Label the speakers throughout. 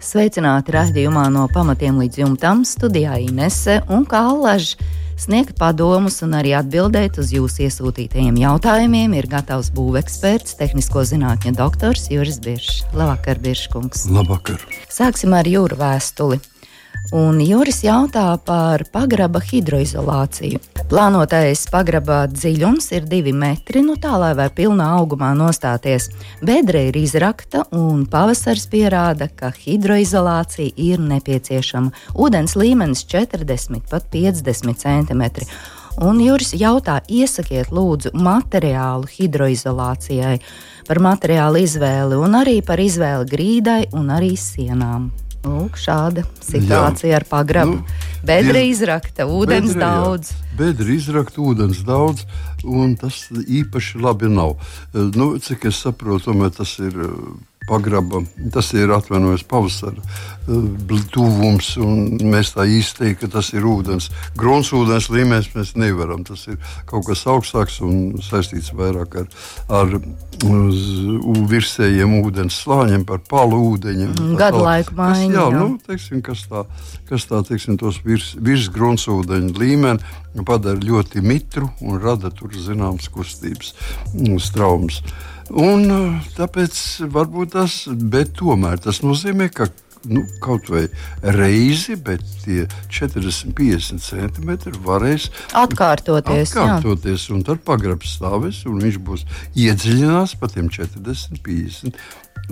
Speaker 1: Sveicināti raidījumā no pamatiem līdz jumtam studijā Inese un Kālaža sniegt padomus un arī atbildēt uz jūsu iesūtītajiem jautājumiem ir gatavs būveksperts, tehnisko zinātņu doktors Juris Biršs. Labvakar, Birškungs!
Speaker 2: Labvakar!
Speaker 1: Sāksim ar jūru vēstuli. Un Juris jautā par pagraba hidroizolāciju. Plānotais pagraba dziļums ir divi metri, nu tā lai var pilnā augumā nostāties. Bedre ir izrakta, un pavasars pierāda, ka hidroizolācija ir nepieciešama. Ūdens līmenis 40 pat 50 cm. Un Juris jautā, iesakiet lūdzu materiālu hidroizolācijai, par materiālu izvēli un arī par izvēli grīdai un arī sienām. Lūk, šāda situācija jā. ar pagrabu. Nu, bedra izrakta, ūdens bedra, daudz.
Speaker 2: Jā. Bedra izrakta, ūdens daudz, un tas īpaši labi nav. Nu, cik es saprotu, tomēr tas ir pagraba. Tas ir atvainojums pavasara eh, tuvums, un mēs tā teiktu, ka tas ir ūdens. Gruntsūdens līmenis mēs nevaram. Tas ir kaut kas augstāks un saistīts vairāk ar, ar virsējiem ūdens slāņiem, par palu ūdeņiem.
Speaker 1: Mm, gadu laiku maiņu.
Speaker 2: Jā, jā. Nu, teiksim, kas tā, kas tā teiksim, tos virs, virsgruntsūdeņu līmeni padara ļoti mitru un rada tur zināmas kustības straumes. Un, uh, tāpēc varbūt tas, bet tomēr tas nozīmē, ka nu, kaut vai reizi, bet tie 40, 50 centimetri varēs
Speaker 1: atkārtoties.
Speaker 2: atkārtoties un tad pagrabs stāvēs, un viņš būs iedziļināts pa tiem 40, 50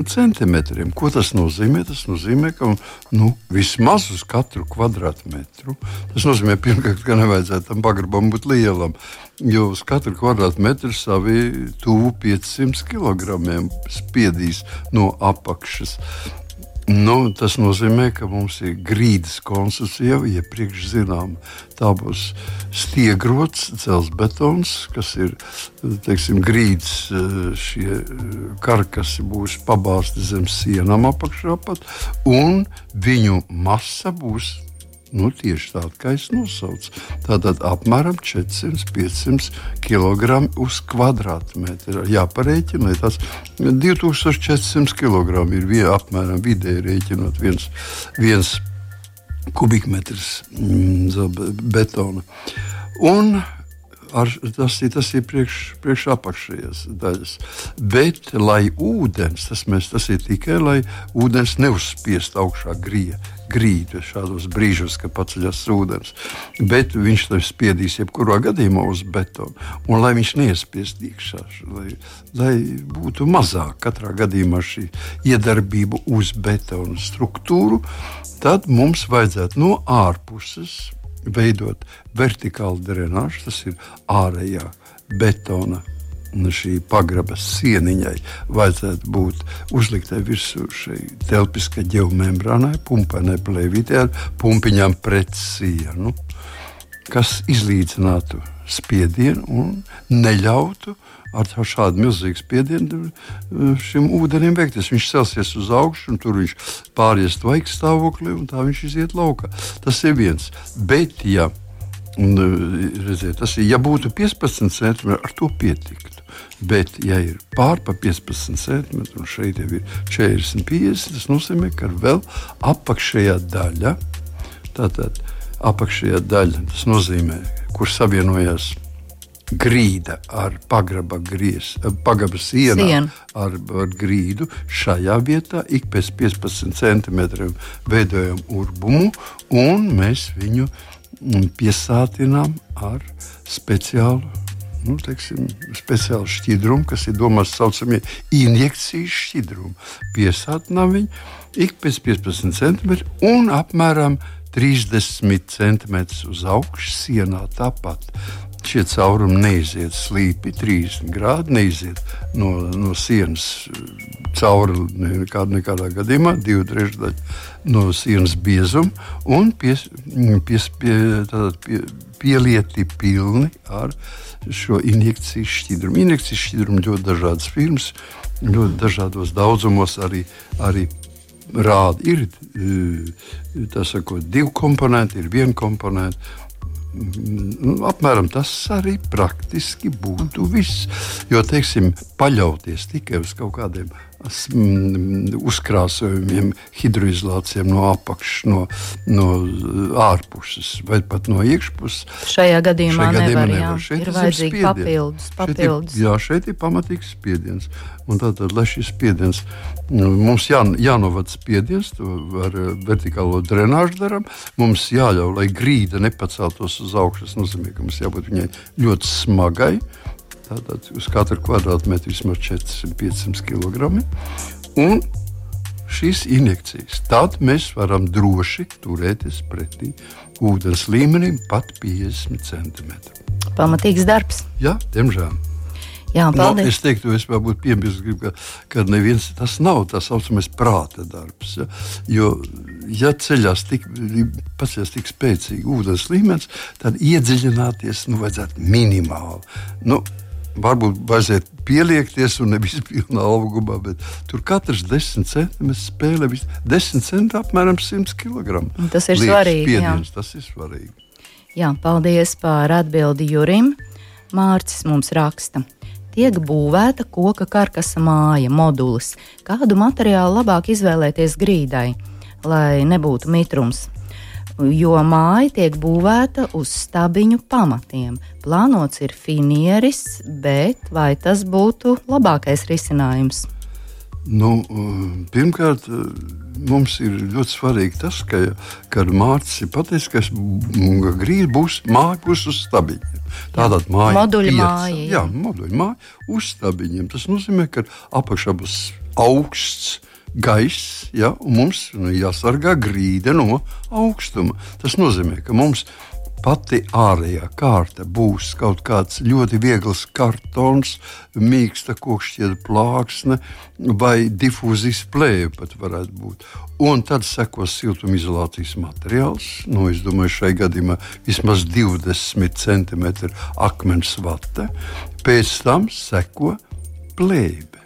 Speaker 2: centimetriem. Ko tas nozīmē? Tas nozīmē, ka nu, vismaz uz katru kvadrātmetru tas nozīmē, pirmkārt, ka nevajadzētu tam pagrabam būt lielam. Jo uz katru kvadrātmetru savi tuvu 500 kg spiedīs no apakšas. Nu, tas nozīmē, ka mums ir grīdas konstrukcija jau iepriekš zināma. Tā būs stiegrots, cels betons, kas ir teiksim, grīdas, šie karkasi būs pabāzti zem sienām apakšā pat, un viņu masa būs Nu, tieši tāda, kā es nosaucu. Tātad apmēram 400-500 kg uz kvadrātmetru. Jāparēķina, tas 2400 kg ir vien, apmēram vidēji rēķinot viens, viens kubikmetrs mm, betona. Un ar, tas, ir, tas ir priekš, priekš apakšējās daļas. Bet, lai ūdens, tas, mēs, tas ir tikai, lai ūdens neuzspiest augšā grija grīdu šādos brīžos, kad paceļas ūdens. Bet viņš to spiedīs jebkurā gadījumā uz betonu. Un lai viņš neiespiest iekšā, lai, lai būtu mazāk katrā gadījumā šī iedarbība uz betonu struktūru, tad mums vajadzētu no ārpuses veidot vertikālu drenāžu, tas ir ārējā betona šī pagraba sieniņai vajadzētu būt uzliktai virsū šai telpiskai ģeomembrānai, pumpainai plēvītē ar pumpiņām pret sienu, kas izlīdzinātu spiedienu un neļautu ar šādu milzīgu spiedienu uh, šim ūdenim veikties. Viņš celsies uz augšu, un tur viņš pāries tvaiks stāvoklī, un tā viņš iziet laukā. Tas ir viens. Bet, ja, un, uh, redziet, tas ir, ja būtu 15 centimetri, ar to pietiktu. Bet, ja ir pārpa 15 centimetri, un šeit jau ir 40, 50, tas nozīmē, ka vēl apakšējā daļa, tātad apakšējā daļa, tas nozīmē, kur savienojas grīda ar pagraba, gries, pagraba sienu Sien. ar, ar grīdu. Šajā vietā ik pēc 15 centimetriem veidojam urbumu, un mēs viņu mm, piesātinām ar speciālu nu, teiksim, speciālu šķidrumu, kas ir domāts saucamie injekcijas šķidrumi. Piesātinām viņu ik pēc 15 centimetriem un apmēram 30 centimetrus uz augšu sienā tāpat. šie caurumi neiziet slīpi, 30 grādi, neiziet no, no sienas cauri nekādā, nekādā gadījumā, divu trešdaļu no sienas biezuma un pies, pies, pie, pie, pielieti pilni ar šo injekcijas šķidrumu. Injekcijas šķidrumu ļoti dažādas firmas, ļoti dažādos daudzumos arī, arī rāda. Ir e, sakot, divi komponenti, ir viena komponenta. Nu, apmēram tas arī praktiski būtu viss. Jo, teiksim, paļauties tikai uz kaut kādiem uzkrāsojumiem, hidroizolācijām no apakšas, no, no ārpuses vai pat no iekšpuses.
Speaker 1: Šajā gadījumā, šajā gadījumā nevar, nevar. Šeit ir vajadzīgi papildus. papildus.
Speaker 2: Šeit ir, jā, šeit ir pamatīgs spiediens. Un tātad, lai šis spiediens, nu, mums jā, jānovada spiediens, to ar vertikālo drenāžu darām, mums jāļauj, lai grīda nepaceltos uz augšu. Tas nozīmē, ka mums jābūt viņai ļoti smagai. Tātad uz katru kvadrātmetru vismaz 400-500 kg. Un šīs injekcijas, tad mēs varam droši turēties pretī ūdens līmenim pat 50 cm.
Speaker 1: Pamatīgs darbs.
Speaker 2: Jā, diemžēl.
Speaker 1: Jā, nu, paldies.
Speaker 2: no, es teiktu, es varbūt piebilstu, ka, ka neviens tas nav tā saucamais prāta darbs. Ja? Jo, ja ceļās tik, paceļas tik spēcīgi ūdens līmenis, tad iedziļināties nu, vajadzētu minimāli. Nu, varbūt vajadzētu pieliekties un nevis pilnā augumā, bet tur katrs desmit centimetrs spēlē 10 centi apmēram 100 kg.
Speaker 1: Tas ir Liekas svarīgi.
Speaker 2: Spiediens, tas ir svarīgi.
Speaker 1: Jā, paldies par atbildi Jurim. Mārcis mums raksta. Tiek būvēta koka karkasa māja, modulis. Kādu materiālu labāk izvēlēties grīdai, lai nebūtu mitrums? Jo māja tiek būvēta uz stabiņu pamatiem. Plānots ir finieris, bet vai tas būtu labākais risinājums?
Speaker 2: Nu, pirmkārt, mums ir ļoti svarīgi tas, ka, kad Mārcis ir pateicis, ka grīda būs, māja būs uz stabiņiem. Tātad māja
Speaker 1: moduļa piec, māja.
Speaker 2: Jā, jā moduļa māja uz stabiņiem. Tas nozīmē, ka apakšā būs augsts gaiss, ja, un mums nu, jāsargā grīda no augstuma. Tas nozīmē, ka mums pati ārējā kārta būs kaut kāds ļoti viegls kartons, mīksta kokšķieta plāksne vai difūzijas plēve pat varētu būt. Un tad sekos siltumizolācijas materiāls. Nu, es domāju, šai gadījumā vismaz 20 cm akmens vate. Pēc tam seko plēve.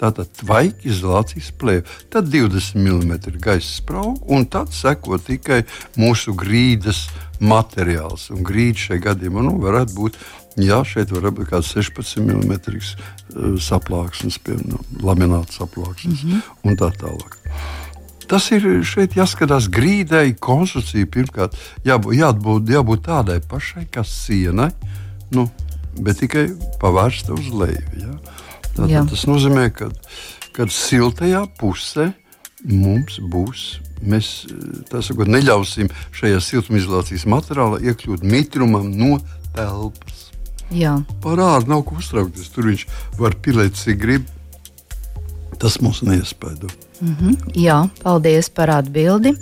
Speaker 2: Tātad tvaika izolācijas plēve, tad 20 mm gaisa sprauga, un tad seko tikai mūsu grīdas materiāls. Un grīda šajā gadījumā nu, varētu būt. Jā, šeit var būt kāds 16 mm uh, saplāksnes, piemēram, lamināts saplāksnes mm -hmm. un tā tālāk. Tas ir šeit jāskatās grīdai, konstrukcijai. Pirmkārt, jābūt, jābūt, jābūt tādai pašai kā sienai, nu, bet tikai pavērsta uz leju. Ja? Tātad, tas nozīmē, ka, ka siltajā pusē mums būs. Mēs sakot, neļausim šajā siltumizolācijas materiālā iekļūt mitrumam no telpas.
Speaker 1: Jā.
Speaker 2: Par ārā nav ko uztraukties. Tur viņš var pilēt, cik grib. Tas mums neiespēdo.
Speaker 1: Mm -hmm. Jā, paldies par atbildi.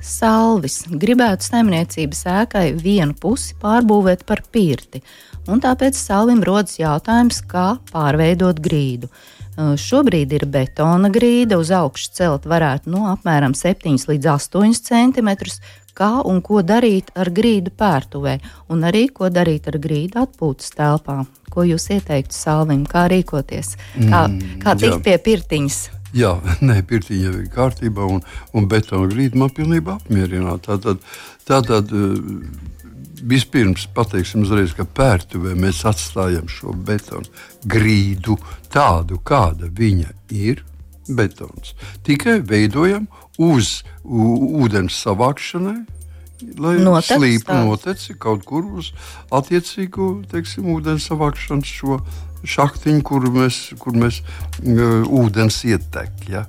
Speaker 1: Salvis gribētu saimniecības ēkai vienu pusi pārbūvēt par pirti un tāpēc Salvim rodas jautājums, kā pārveidot grīdu. Šobrīd ir betona grīda, uz augšu celt varētu no apmēram 7 līdz 8 cm. Kā un ko darīt ar grīdu pērtuvē, un arī ko darīt ar grīdu atpūtas telpā. Ko jūs ieteiktu Salvim, kā rīkoties, kā, mm, kā tikt pie pirtiņas?
Speaker 2: Jā, nē, pirtiņa jau ir kārtībā, un, un betona grīda man pilnībā apmierina. Tātad, tātad Vispirms pateiksim uzreiz, ka pērtuvē mēs atstājam šo betonu grīdu tādu, kāda viņa ir. Betons. Tikai veidojam uz ūdens savākšanai, lai slīpu noteci kaut kur uz attiecīgu teiksim, ūdens savākšanas šo šahtiņu, kur mēs, kur mēs uh, ūdens ietek. Ja.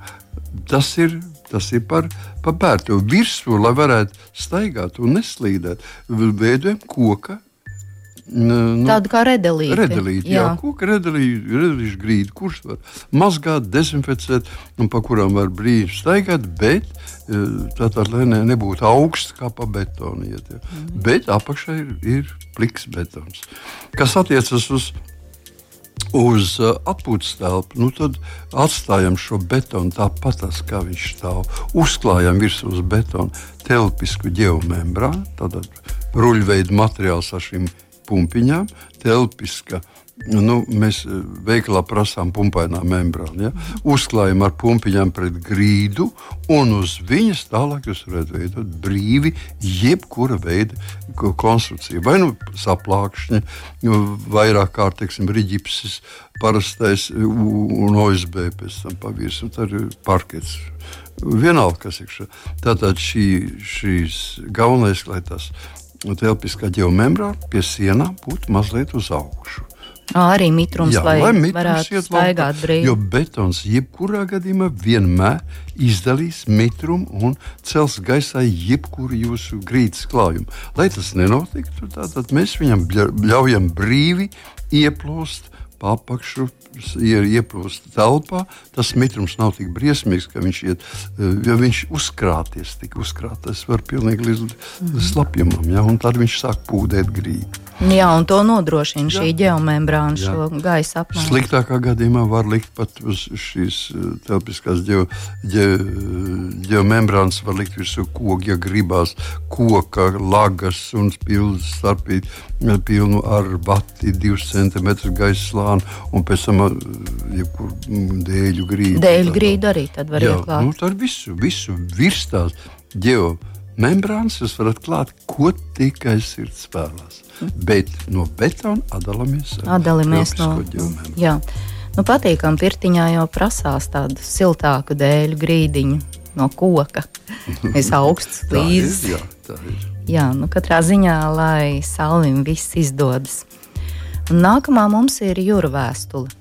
Speaker 2: Tas ir Tas ir par, par bērnu virsmu, lai varētu staigāt un neslīdēt. Veidojam koka
Speaker 1: Nu, Tāda kā redelīte.
Speaker 2: Redelīte, jā, jā koka redelīte, redelīša grīda, kurš var mazgāt, dezinficēt un pa kurām var brīvi staigāt, bet tātad, lai ne, nebūtu augsts kā pa betonu iet. Ja. Mm. Bet apakšā ir, ir pliks betons. Kas attiecas uz uz uh, atpūtas telpu, nu tad atstājam šo betonu tāpat, kā viņš stāv. Uzklājam virsū uz betona telpisku geomembrānu, tātad ruļveida materiāls ar šīm pumpiņām, telpiska Nu, mēs eh, veikalā prasām pumpainā membrānu. Ja? Uzklājam ar pumpiņām pret grīdu, un uz viņas tālāk jūs varat veidot brīvi jebkura veida konstrukciju. Vai nu saplākšņi, vairāk kārt, teiksim, riģipsis, parastais un OSB pēc tam pavirs, un tad ir parkets. Vienalga, kas ir šī. Tātad šī, šīs galvenais, lai tas telpiskā ģeomembrāna pie sienām būtu mazliet uz augšu.
Speaker 1: Arī mitrums, Jā, lai, lai mitrums varētu staigāt brīvi.
Speaker 2: Jo betons jebkurā gadījumā vienmēr izdalīs mitrumu un cels gaisā jebkuru jūsu grīdas klājumu. Lai tas nenotiktu, tad mēs viņam ļaujam brīvi ieplūst pa apakšu ir ieplūst telpā, tas mitrums nav tik briesmīgs, ka viņš iet, eh, ja viņš uzkrāties, tik uzkrāties var pilnīgi līdz mm. slapjumam, ja, un tad viņš sāk pūdēt grīdu.
Speaker 1: Jā, un to nodrošina jā. šī geomembrāna, šo gaisa apmaiņu.
Speaker 2: Sliktākā gadījumā var likt pat uz šīs eh, telpiskās ge, ge, geomembrānas, var likt virsū koku, ja gribās koka, lagas un pilnu starpīt, pilnu ar vati, divus centimetrus gaisa slānu, un pēc tam jebkuru mm, dēļu grīdu.
Speaker 1: Dēļu grīdu arī tad var ieklāt.
Speaker 2: Nu, tad visu, visu virs tās geomembrānas jūs varat klāt, ko tikai sirds vēlās. Bet no betona atdalāmies.
Speaker 1: No jā. Nu, patīkam, pirtiņā jau prasās tādu siltāku dēļu grīdiņu no koka. Es augsts līdzi.
Speaker 2: jā, tā ir.
Speaker 1: Jā, nu katrā ziņā, lai salvim viss izdodas. Un nākamā mums ir jūra vēstule.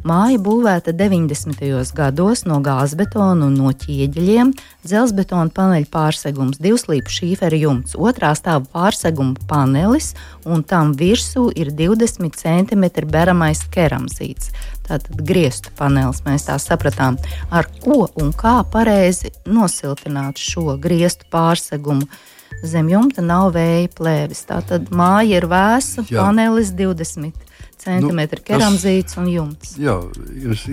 Speaker 1: Māja būvēta 90. gados no gāzbetona un no ķieģeļiem, dzelzbetona paneļa pārsegums, divslīpu šīfera jumts, otrā stāva pārseguma panelis un tam virsū ir 20 cm beramais keramzīts. Tātad grieztu panelis mēs tā sapratām, ar ko un kā pareizi nosiltināt šo grieztu pārsegumu zem jumta nav vēja plēvis. Tātad māja ir vēsa, panelis 20 centimetri nu, keramzīts un jumts.
Speaker 2: Jā,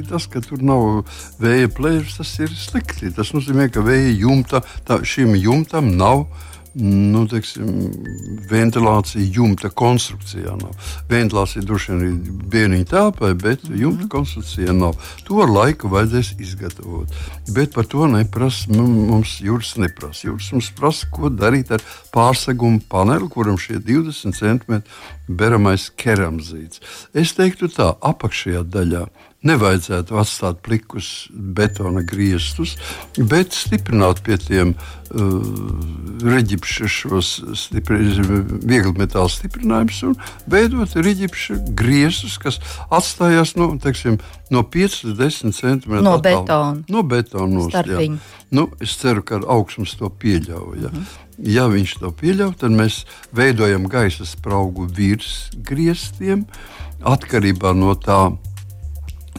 Speaker 2: tas, ka tur nav vēja plēvis, tas ir slikti. Tas nozīmē, ka vēja jumta, tā, šim jumtam nav nu, teiksim, ventilācija jumta konstrukcijā nav. Ventilācija droši vien ir bērniņa telpai, bet -hmm. jumta konstrukcijā nav. To ar laiku vajadzēs izgatavot. Bet par to neprasa, mums jūras neprasa. Jūras mums prasa, ko darīt ar pārsegumu paneli, kuram šie 20 cm beramais keramzīts. Es teiktu tā, apakšējā daļā nevajadzētu atstāt plikus betona griestus, bet stiprināt pie tiem uh, reģipša šos viegli metāla stiprinājumus un veidot reģipša griestus, kas atstājās no, teiksim, no 5 līdz 10 cm.
Speaker 1: No betona.
Speaker 2: No betona. Nu, es ceru, ka augstums to pieļauj. Ja. Mm. Ja viņš to pieļauj, tad mēs veidojam gaisa spraugu virs griestiem atkarībā no tā,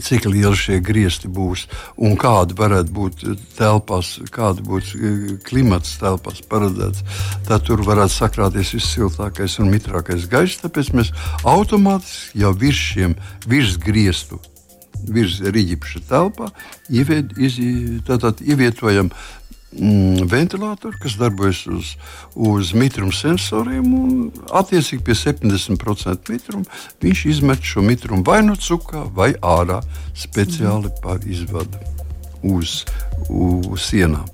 Speaker 2: cik lieli šie griezti būs un kāda varētu būt telpās, kāda būs eh, klimats telpās paredzēts. Tad tur varētu sakrāties vissiltākais un mitrākais gaiss. Tāpēc mēs automātiski jau virs šiem virsgrieztu virs rīķa telpā ievietojam ventilatoru, kas darbojas uz, uz mitruma sensoriem. Attiecīgi pie 70% mitruma viņš izmet šo mitrumu vai no cukā, vai ārā speciāli par izvadu uz, uz sienām.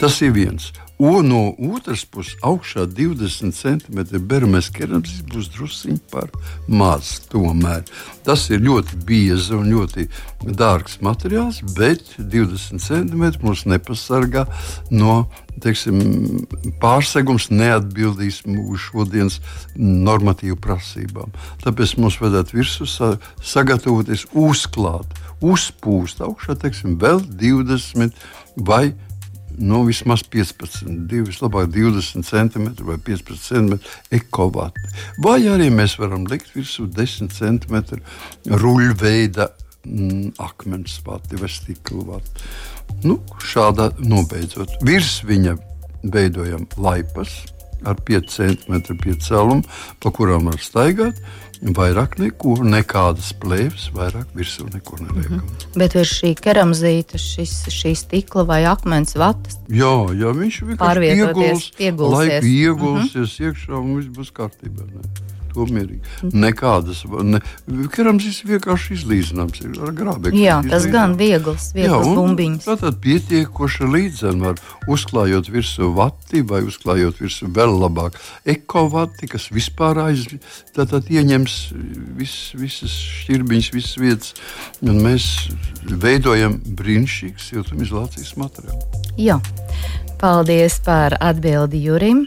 Speaker 2: Tas ir viens. Un no otras puses, augšā 20 cm bermes kerams būs drusciņš par maz. Tomēr tas ir ļoti biezs un ļoti dārgs materiāls, bet 20 cm mūs nepasargā no teiksim, pārsegums, neatbildīs mūsu šodienas normatīvu prasībām. Tāpēc mums vajadzētu virsū sagatavoties uzklāt, uzpūst augšā teiksim, vēl 20 vai 30 nu, vismaz 15, divi, vislabāk 20 cm vai 15 cm ekovati. Vai arī mēs varam likt virsū 10 cm ruļveida mm, akmens vati vai stikla vati. Nu, šādā nobeidzot. Virs viņa veidojam laipas ar 5 cm piecēlumu, pa kurām var staigāt. Vairāk neko, nekādas plēves, vairāk virsū neko neliekam. Mm
Speaker 1: -hmm. Bet virs šī keramzīta, šis, šī stikla vai akmens vatas.
Speaker 2: Jā, jā viņš vienkārši ieguls,
Speaker 1: iegulsies.
Speaker 2: iegulsies mm -hmm. iekšā un viss būs kārtībā. Ne? To mierīgi. Nekādas, ne, kerams vienkārši izlīdzināms ir ar grābekli.
Speaker 1: Jā, tas gan viegls, viegls bumbiņas.
Speaker 2: Tātad pietiekoši līdzena var uzklājot virsū vati vai uzklājot virsū vēl labāk ekovati, kas vispār aiz, tātad ieņems vis, visas šķirbiņas, visas vietas, un mēs veidojam brīnišķīgu siltumizolācijas materiālu.
Speaker 1: Jā. Paldies par atbildi Jurim.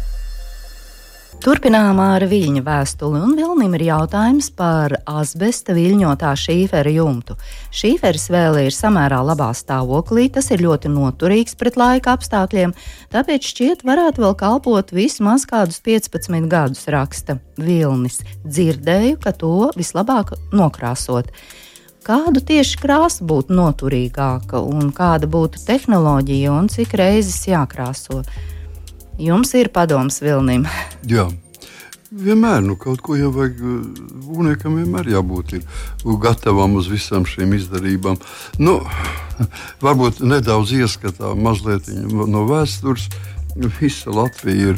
Speaker 1: Turpinām ar viļņu vēstuli, un Vilnim ir jautājums par asbesta viļņotā šīfera jumtu. Šīferis vēl ir samērā labā stāvoklī, tas ir ļoti noturīgs pret laika apstākļiem, tāpēc šķiet varētu vēl kalpot vismaz kādus 15 gadus, raksta Vilnis. Dzirdēju, ka to vislabāk nokrāsot. Kādu tieši krāsa būtu noturīgāka, un kāda būtu tehnoloģija, un cik reizes jākrāso? Jums ir padoms Vilnim.
Speaker 2: Jā. Vienmēr nu, kaut ko jau vajag. Būvniekam vienmēr jābūt gatavam uz visām šīm izdarībām. Nu, varbūt nedaudz ieskatām mazliet no vēstures. Visa Latvija ir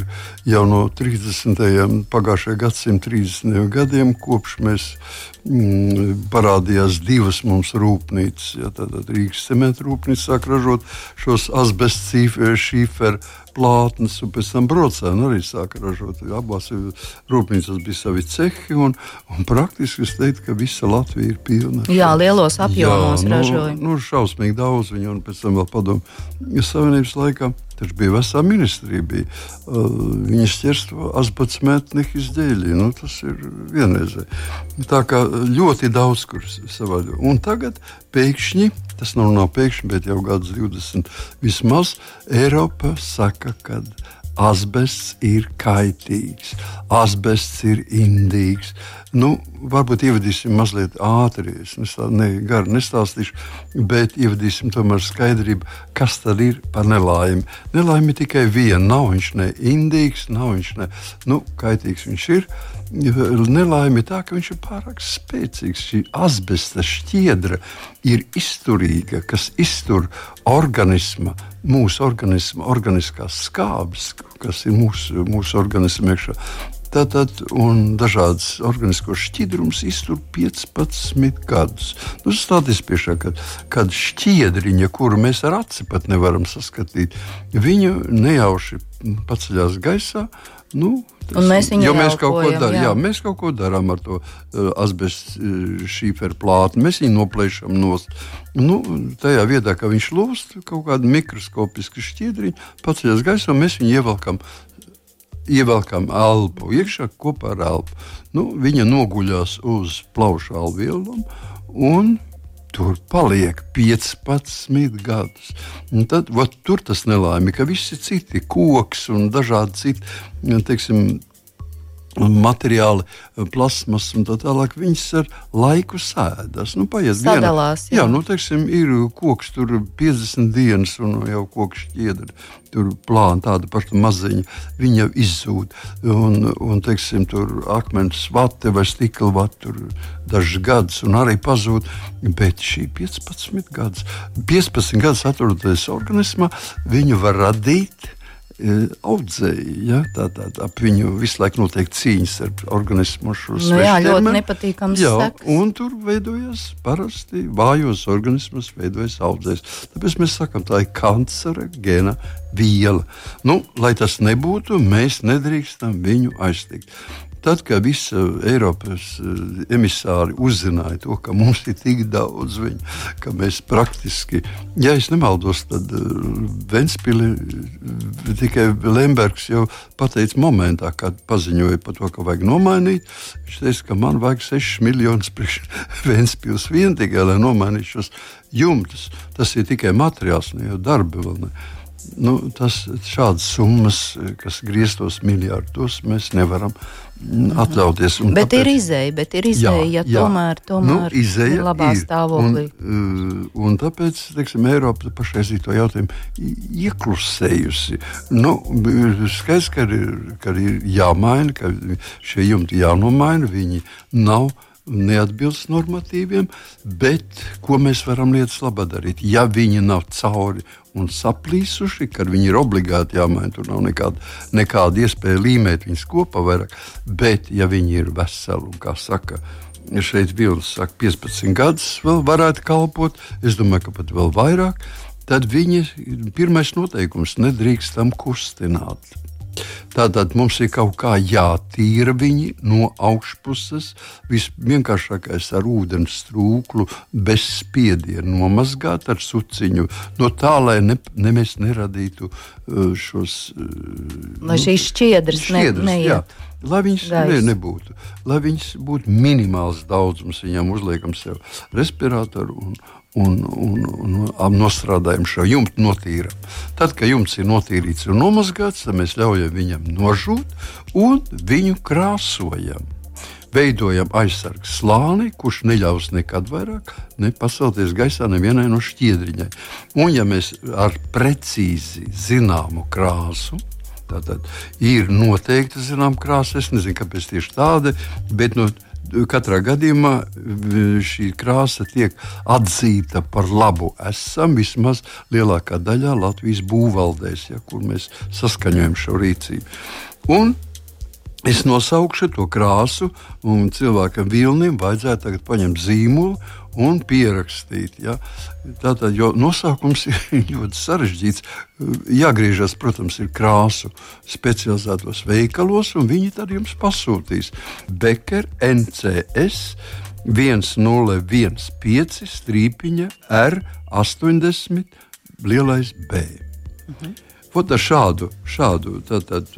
Speaker 2: jau no 30. pagājušā gadsimta 30. gadiem, kopš mēs mm, parādījās divas mums rūpnīcas. Ja, Rīgas cementu rūpnīca sāk ražot šos asbestu šīferu plātnes, un pēc tam brocēnu arī sāka ražot. Abās rūpnīcās bija savi cehi, un, un praktiski es teiktu, ka visa Latvija ir pilna.
Speaker 1: Jā, lielos apjomos Jā, nu, ražoja.
Speaker 2: Nu, šausmīgi daudz viņu, un pēc tam vēl padomu Savienības laikā. Taču bija vesela ministrija. Bija, uh, viņas ķersto asbestmetni izdeļi. Nu, tas ir vienreizē. Tā kā ļoti daudz kur savādi. Un tagad pēkšņi tas nav, nav pēkšņi, bet jau gadus 20 vismaz Eiropa saka, ka asbests ir kaitīgs, asbests ir indīgs. Nu, varbūt ievadīsim mazliet ātri, es ne, garu nestāstīšu, bet ievadīsim tomēr skaidrību, kas tad ir par nelaimi. Nelaime tikai viena. Nav viņš ne indīgs, nav viņš ne nu, kaitīgs. Viņš ir. Nelaime ir tā, ka viņš ir pārāk spēcīgs. Šī asbesta šķiedra ir izturīga, kas iztur organisma, mūsu organisma, organiskās skābes, kas ir mūsu, mūsu organisma iekšā. Tātad, un dažādas organiskos šķidrumus iztur 15 gadus. Nu, Stādīs priekšā, kad, kad šķiedriņa, kuru mēs ar aci pat nevaram saskatīt, viņu nejauši paceļās gaisā. Nu,
Speaker 1: un mēs viņu mēs kaut ko darām.
Speaker 2: Jā. jā, mēs kaut ko darām ar to uh, asbestu uh, šīferu plātni. Mēs viņu noplēšam nost. Nu, tajā vietā, ka viņš lūst kaut kādu mikroskopisku šķiedriņu, paceļas gaisā, mēs viņu ievelkam ievelkam elpu iekšā kopā ar elpu. Nu, viņa noguļās uz plaušu alveolām un tur paliek 15 gadus. Un tad vat, tur tas nelaime, ka visi citi koks un dažādi citi teiksim, materiāli, plasmas un tā tālāk. Viņas ar laiku sēdas. Nu, paiet
Speaker 1: Sadalās,
Speaker 2: diena. Jā, jā nu, teiksim, ir koks tur 50 dienas un jau koks šķiedra. Tur plāna tāda paša maziņa, viņa jau izzūd. Un, un teiksim, tur akmens vate vai stikla vate tur dažus gadus un arī pazūd. Bet šī 15 gadus, 15 gadus atrodoties organismā, viņu var radīt audzēji. Ja? Tā, tā, ap viņu visu laiku notiek cīņas ar organismu.
Speaker 1: Nu, jā, ļoti nepatīkams. Jā, seks.
Speaker 2: un tur veidojas parasti vājos organismus, veidojas audzējs. Tāpēc mēs sakām, tā ir kancerogēna viela. Nu, lai tas nebūtu, mēs nedrīkstam viņu aiztikt. Tad, kad visa Eiropas uh, emisāri uzzināja to, ka mums ir tik daudz viņu, ka mēs praktiski, ja es nemaldos, tad uh, Ventspili tikai Lembergs jau pateica momentā, kad paziņoja par to, ka vajag nomainīt. Viņš teica, ka man vajag 6 miljonus priekš Ventspils vien tikai, lai nomainītu šos jumtus. Tas ir tikai materiāls, ne jau darbi vēl ne. Nu, tas šādas summas, kas grieztos miljardus, mēs nevaram atļauties.
Speaker 1: Bet tāpēc, ir izēja, bet ir izēja, jā, ja tomēr, tomēr
Speaker 2: nu, izēja
Speaker 1: ir labā
Speaker 2: ir.
Speaker 1: stāvoklī.
Speaker 2: Un, uh, un tāpēc, teiksim, Eiropa pašreiz to jautājumu ieklusējusi. Nu, skaidrs, ka ir, ka ir jāmaina, ka šie jumti jānomaina, viņi nav neatbilst normatīviem, bet ko mēs varam lietas labā darīt? Ja viņi nav cauri un saplīsuši, kad viņi ir obligāti jāmaina. Tur nav nekāda, nekāda iespēja līmēt viņus kopā vairāk. Bet, ja viņi ir veseli un, kā saka, šeit Vilnius saka, 15 gadus vēl varētu kalpot, es domāju, ka pat vēl vairāk, tad viņi pirmais noteikums nedrīkstam kustināt. Tātad mums ir kaut kā jātīra viņi no augšpuses. Visvienkāršākais ar ūdens trūklu, bez spiediena nomazgāt ar suciņu, no tā, lai ne, ne mēs neradītu uh, šos.
Speaker 1: Uh, lai šīs šķiedras, šķiedras ne, jā,
Speaker 2: Lai viņas ne, nebūtu, lai viņas būtu minimāls daudzums, viņam uzliekam sev respiratoru un, un, un, un nostrādājam šo jumtu, notīram. Tad, kad jumts ir notīrīts un nomazgāts, tad mēs ļaujam viņam nožūt un viņu krāsojam. Veidojam aizsargu slāni, kurš neļaus nekad vairāk ne pacelties gaisā nevienai no šķiedriņai. Un, ja mēs ar precīzi zināmu krāsu, Tātad ir noteikti zināma krāsa. Es nezinu, kāpēc tieši tāda, bet no katrā gadījumā šī krāsa tiek atzīta par labu esam vismaz lielākā daļā Latvijas būvvaldēs, ja, kur mēs saskaņojam šo rīcību. Un Es nosaukšu to krāsu, un cilvēkam vilnim vajadzētu tagad paņemt zīmolu un pierakstīt. Ja? Tātad, jo nosaukums ir ļoti sarežģīts. Jāgriežas, protams, ir krāsu specializētos veikalos, un viņi tad jums pasūtīs Becker NCS 1015 strīpiņa R80 lielais B. Mhm. Ot, ar šādu, šādu tad, tad,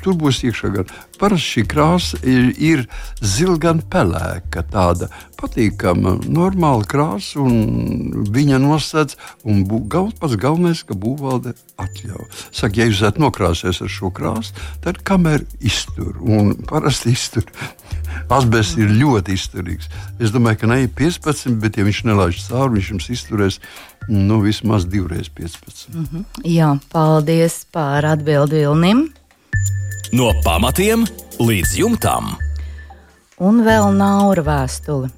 Speaker 2: tur būs iekšā gan parasti šī krāsa ir, ir zilgan pelēka, tāda patīkama, normāla krāsa, un viņa nosacīts, un gal, pats galvenais, ka būvvalde atļauj. Saka, ja jūs esat nokrāsēs ar šo krāsu, tad kamēr iztur, un parasti iztur. Asbests ir ļoti izturīgs. Es domāju, ka ne 15, bet ja viņš nelaiž cauri, viņš jums izturēs Nu, vismaz divreiz 15. Mm
Speaker 1: -hmm. Jā, paldies par atbildi Vilnim.
Speaker 3: No pamatiem līdz jumtam.
Speaker 1: Un vēl naura vēstuli.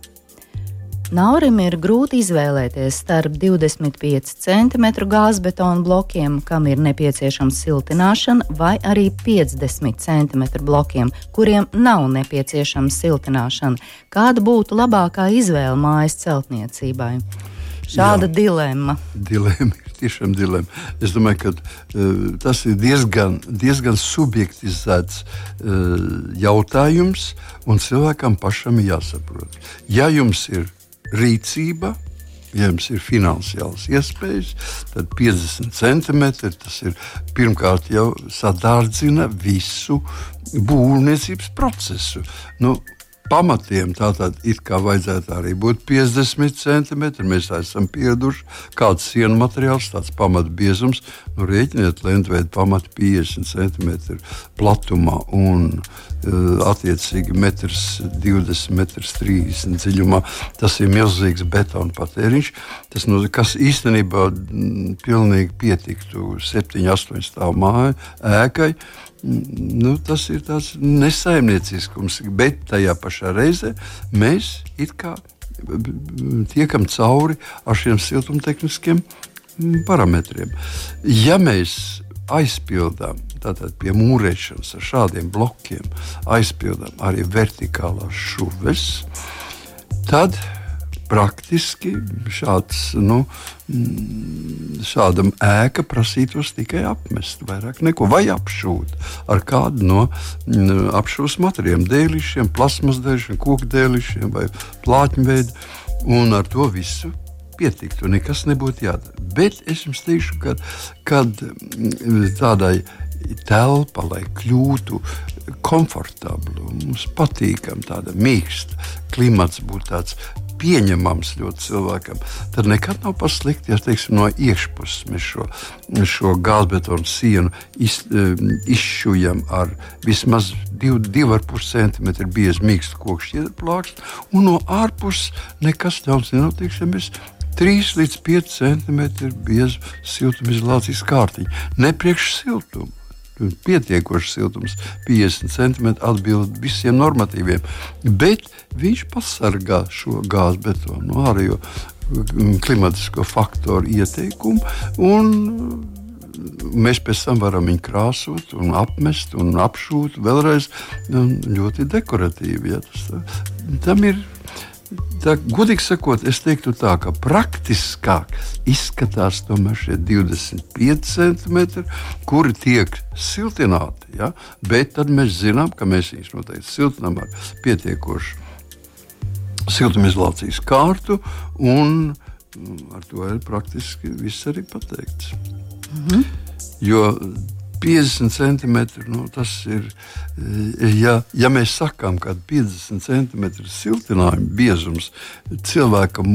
Speaker 1: Naurim ir grūti izvēlēties starp 25 cm gāzbetona blokiem, kam ir nepieciešama siltināšana, vai arī 50 cm blokiem, kuriem nav nepieciešama siltināšana. Kāda būtu labākā izvēle mājas celtniecībai? Šāda Jā, dilemma.
Speaker 2: Dilemma ir tiešām dilemma. Es domāju, ka uh, tas ir diezgan, diezgan subjektizēts uh, jautājums, un cilvēkam pašam ir jāsaprot. Ja jums ir rīcība, ja jums ir finansiāls iespējas, tad 50 centimetri tas ir pirmkārt jau sadārdzina visu būvniecības procesu. Nu, pamatiem tātad it kā vajadzētu arī būt 50 centimetri. Mēs esam pieraduši, kāds sienu materiāls, tāds pamatbiezums. Nu, rēķiniet, lentveida pamata 50 centimetri platumā un uh, attiecīgi 1,20 m, 30 dziļumā. Tas ir milzīgs betona patēriņš, tas, nu, kas īstenībā m, pilnīgi pietiktu 7, 8 stāvu māju ēkai nu, tas ir tāds nesaimnieciskums, bet tajā pašā reizē mēs tiekam cauri ar šiem siltumtehniskiem parametriem. Ja mēs aizpildām tātad pie mūrēšanas ar šādiem blokiem, aizpildām arī vertikālās šuves, tad praktiski šāds, nu, šāda ēka prasītos tikai apmest, vairāk neko, vai apšūt ar kādu no apšūs materiāliem, dēlišiem, plasmas dēlišiem, koku dēlišiem vai plātņu veidu, un ar to visu pietiktu, nekas nebūtu jādara. Bet es jums teikšu, ka kad tādai telpa, lai kļūtu komfortabla, mums patīkama, tāda mīksta, klimats būtu tāds pieņemams ļoti cilvēkam, tad nekad nav paslikti, ja teiksim, no iekšpuses mēs šo, šo gāzbetonu sienu iz, izšujam ar vismaz 2,5 cm biezu mīkstu koku šķiedrplākstu, un no ārpuses nekas daudz nenotiks, ja mēs 3 līdz 5 cm biezu siltumizolācijas kārtiņu. Ne priekš siltumu. Pietiekošs siltums, 50 cm atbild visiem normatīviem, bet viņš pasargā šo gāzes betonu no ārējo mm, klimatisko faktoru ieteikumu. Mēs pēc tam varam viņu krāsot, un apmest un apšūt vēlreiz ļoti dekoratīvi. Ja, tas, tam ir Tā, godīgi sakot, es teiktu, tā, ka praktiskāk izskatās šie 25 centimetri, kuri tiek siltināti. Ja? Bet tad mēs zinām, ka mēs viņus noteikti siltinām ar pietiekošu siltumizolācijas kārtu, un mm, ar to ir praktiski viss arī pateikts. -hmm. Jo 50 centimetri. Nu, tas ir, eh, ja, ja mēs sakām, ka 50 centimetru siltinājuma biezums cilvēkam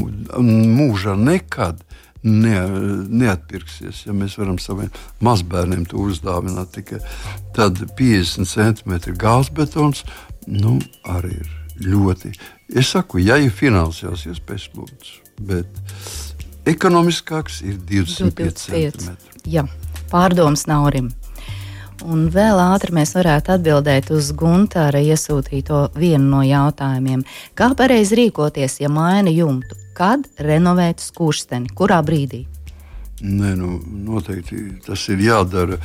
Speaker 2: mūžā nekad ne, neatpirksies. Ja mēs varam saviem mazbērniem to uzdāvināt, tikai tad 50 centimetri gāzbetons nu, arī ir ļoti. Es saku, ja ir finansiāls iespējas, lūdzu, bet ekonomiskāks ir 25 centimetri.
Speaker 1: Jā, pārdoms Naurim. Un vēl ātri mēs varētu atbildēt uz Guntāra iesūtīto vienu no jautājumiem. Kā pareizi rīkoties, ja maina jumtu? Kad renovēt skursteni? Kurā brīdī?
Speaker 2: Nē, nu, noteikti tas ir jādara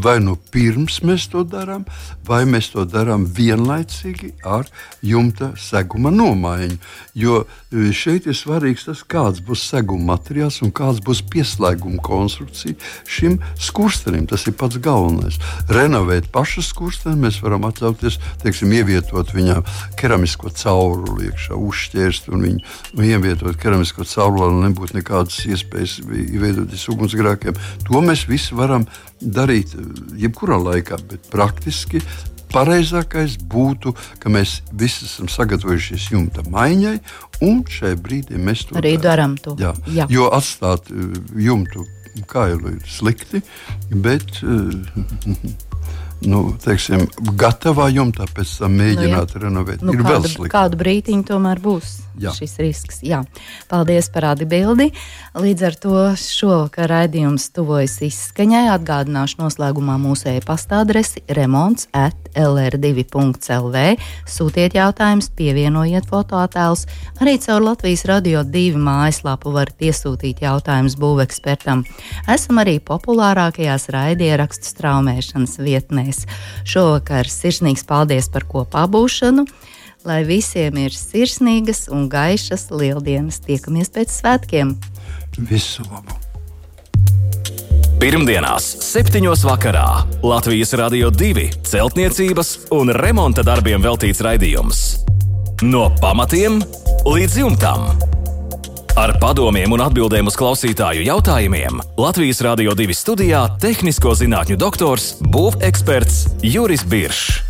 Speaker 2: vai nu pirms mēs to darām, vai mēs to darām vienlaicīgi ar jumta seguma nomaiņu. Jo e, šeit ir svarīgs tas, kāds būs seguma materiāls un kāds būs pieslēguma konstrukcija šim skurstenim. Tas ir pats galvenais. Renovēt pašu skursteni mēs varam atļauties, teiksim, ievietot viņā keramisko cauruli iekšā, uzšķērst un viņu un ievietot keramisko cauruli, lai nebūtu nekādas iespējas veidoties ugunsgrēkiem. To mēs visi varam darīt eh, jebkurā laikā, bet praktiski pareizākais būtu, ka mēs visi esam sagatavojušies jumta maiņai, un šajā brīdī mēs to
Speaker 1: arī darām. Jā,
Speaker 2: Jā. Jo atstāt eh, jumtu kailu ir slikti, bet uh, nu, teiksim, gatavā jumtā pēc tam mēģināt nu, renovēt.
Speaker 1: Nu, ir kādu, vēl sliktāk. Kādu brīdiņu tomēr būs jā. šis risks. Jā. Paldies par atbildi. Līdz ar to šovakar raidījums tuvojas izskaņai. Atgādināšu noslēgumā mūsu e-pasta adresi remonts at lr2.lv. Sūtiet jautājumus, pievienojiet fotoattēlus. Arī caur Latvijas radio divu mājaslapu varat iesūtīt jautājumus būvekspertam. Esam arī populārākajās raidierakstu straumēšanas vietnēs. Šovakar sirsnīgs paldies par kopā būšanu! Lai visiem ir sirsnīgas un gaišas lieldienas. Tiekamies pēc svētkiem!
Speaker 2: Visu labu!
Speaker 3: Pirmdienās, 7. vakarā Latvijas Rādio 2 celtniecības un remonta darbiem veltīts raidījums. No pamatiem līdz jumtam. Ar padomiem un atbildēm uz klausītāju jautājumiem Latvijas Rādio 2 studijā - tehnisko zinātņu doktors, būveksperts Juris Biršs.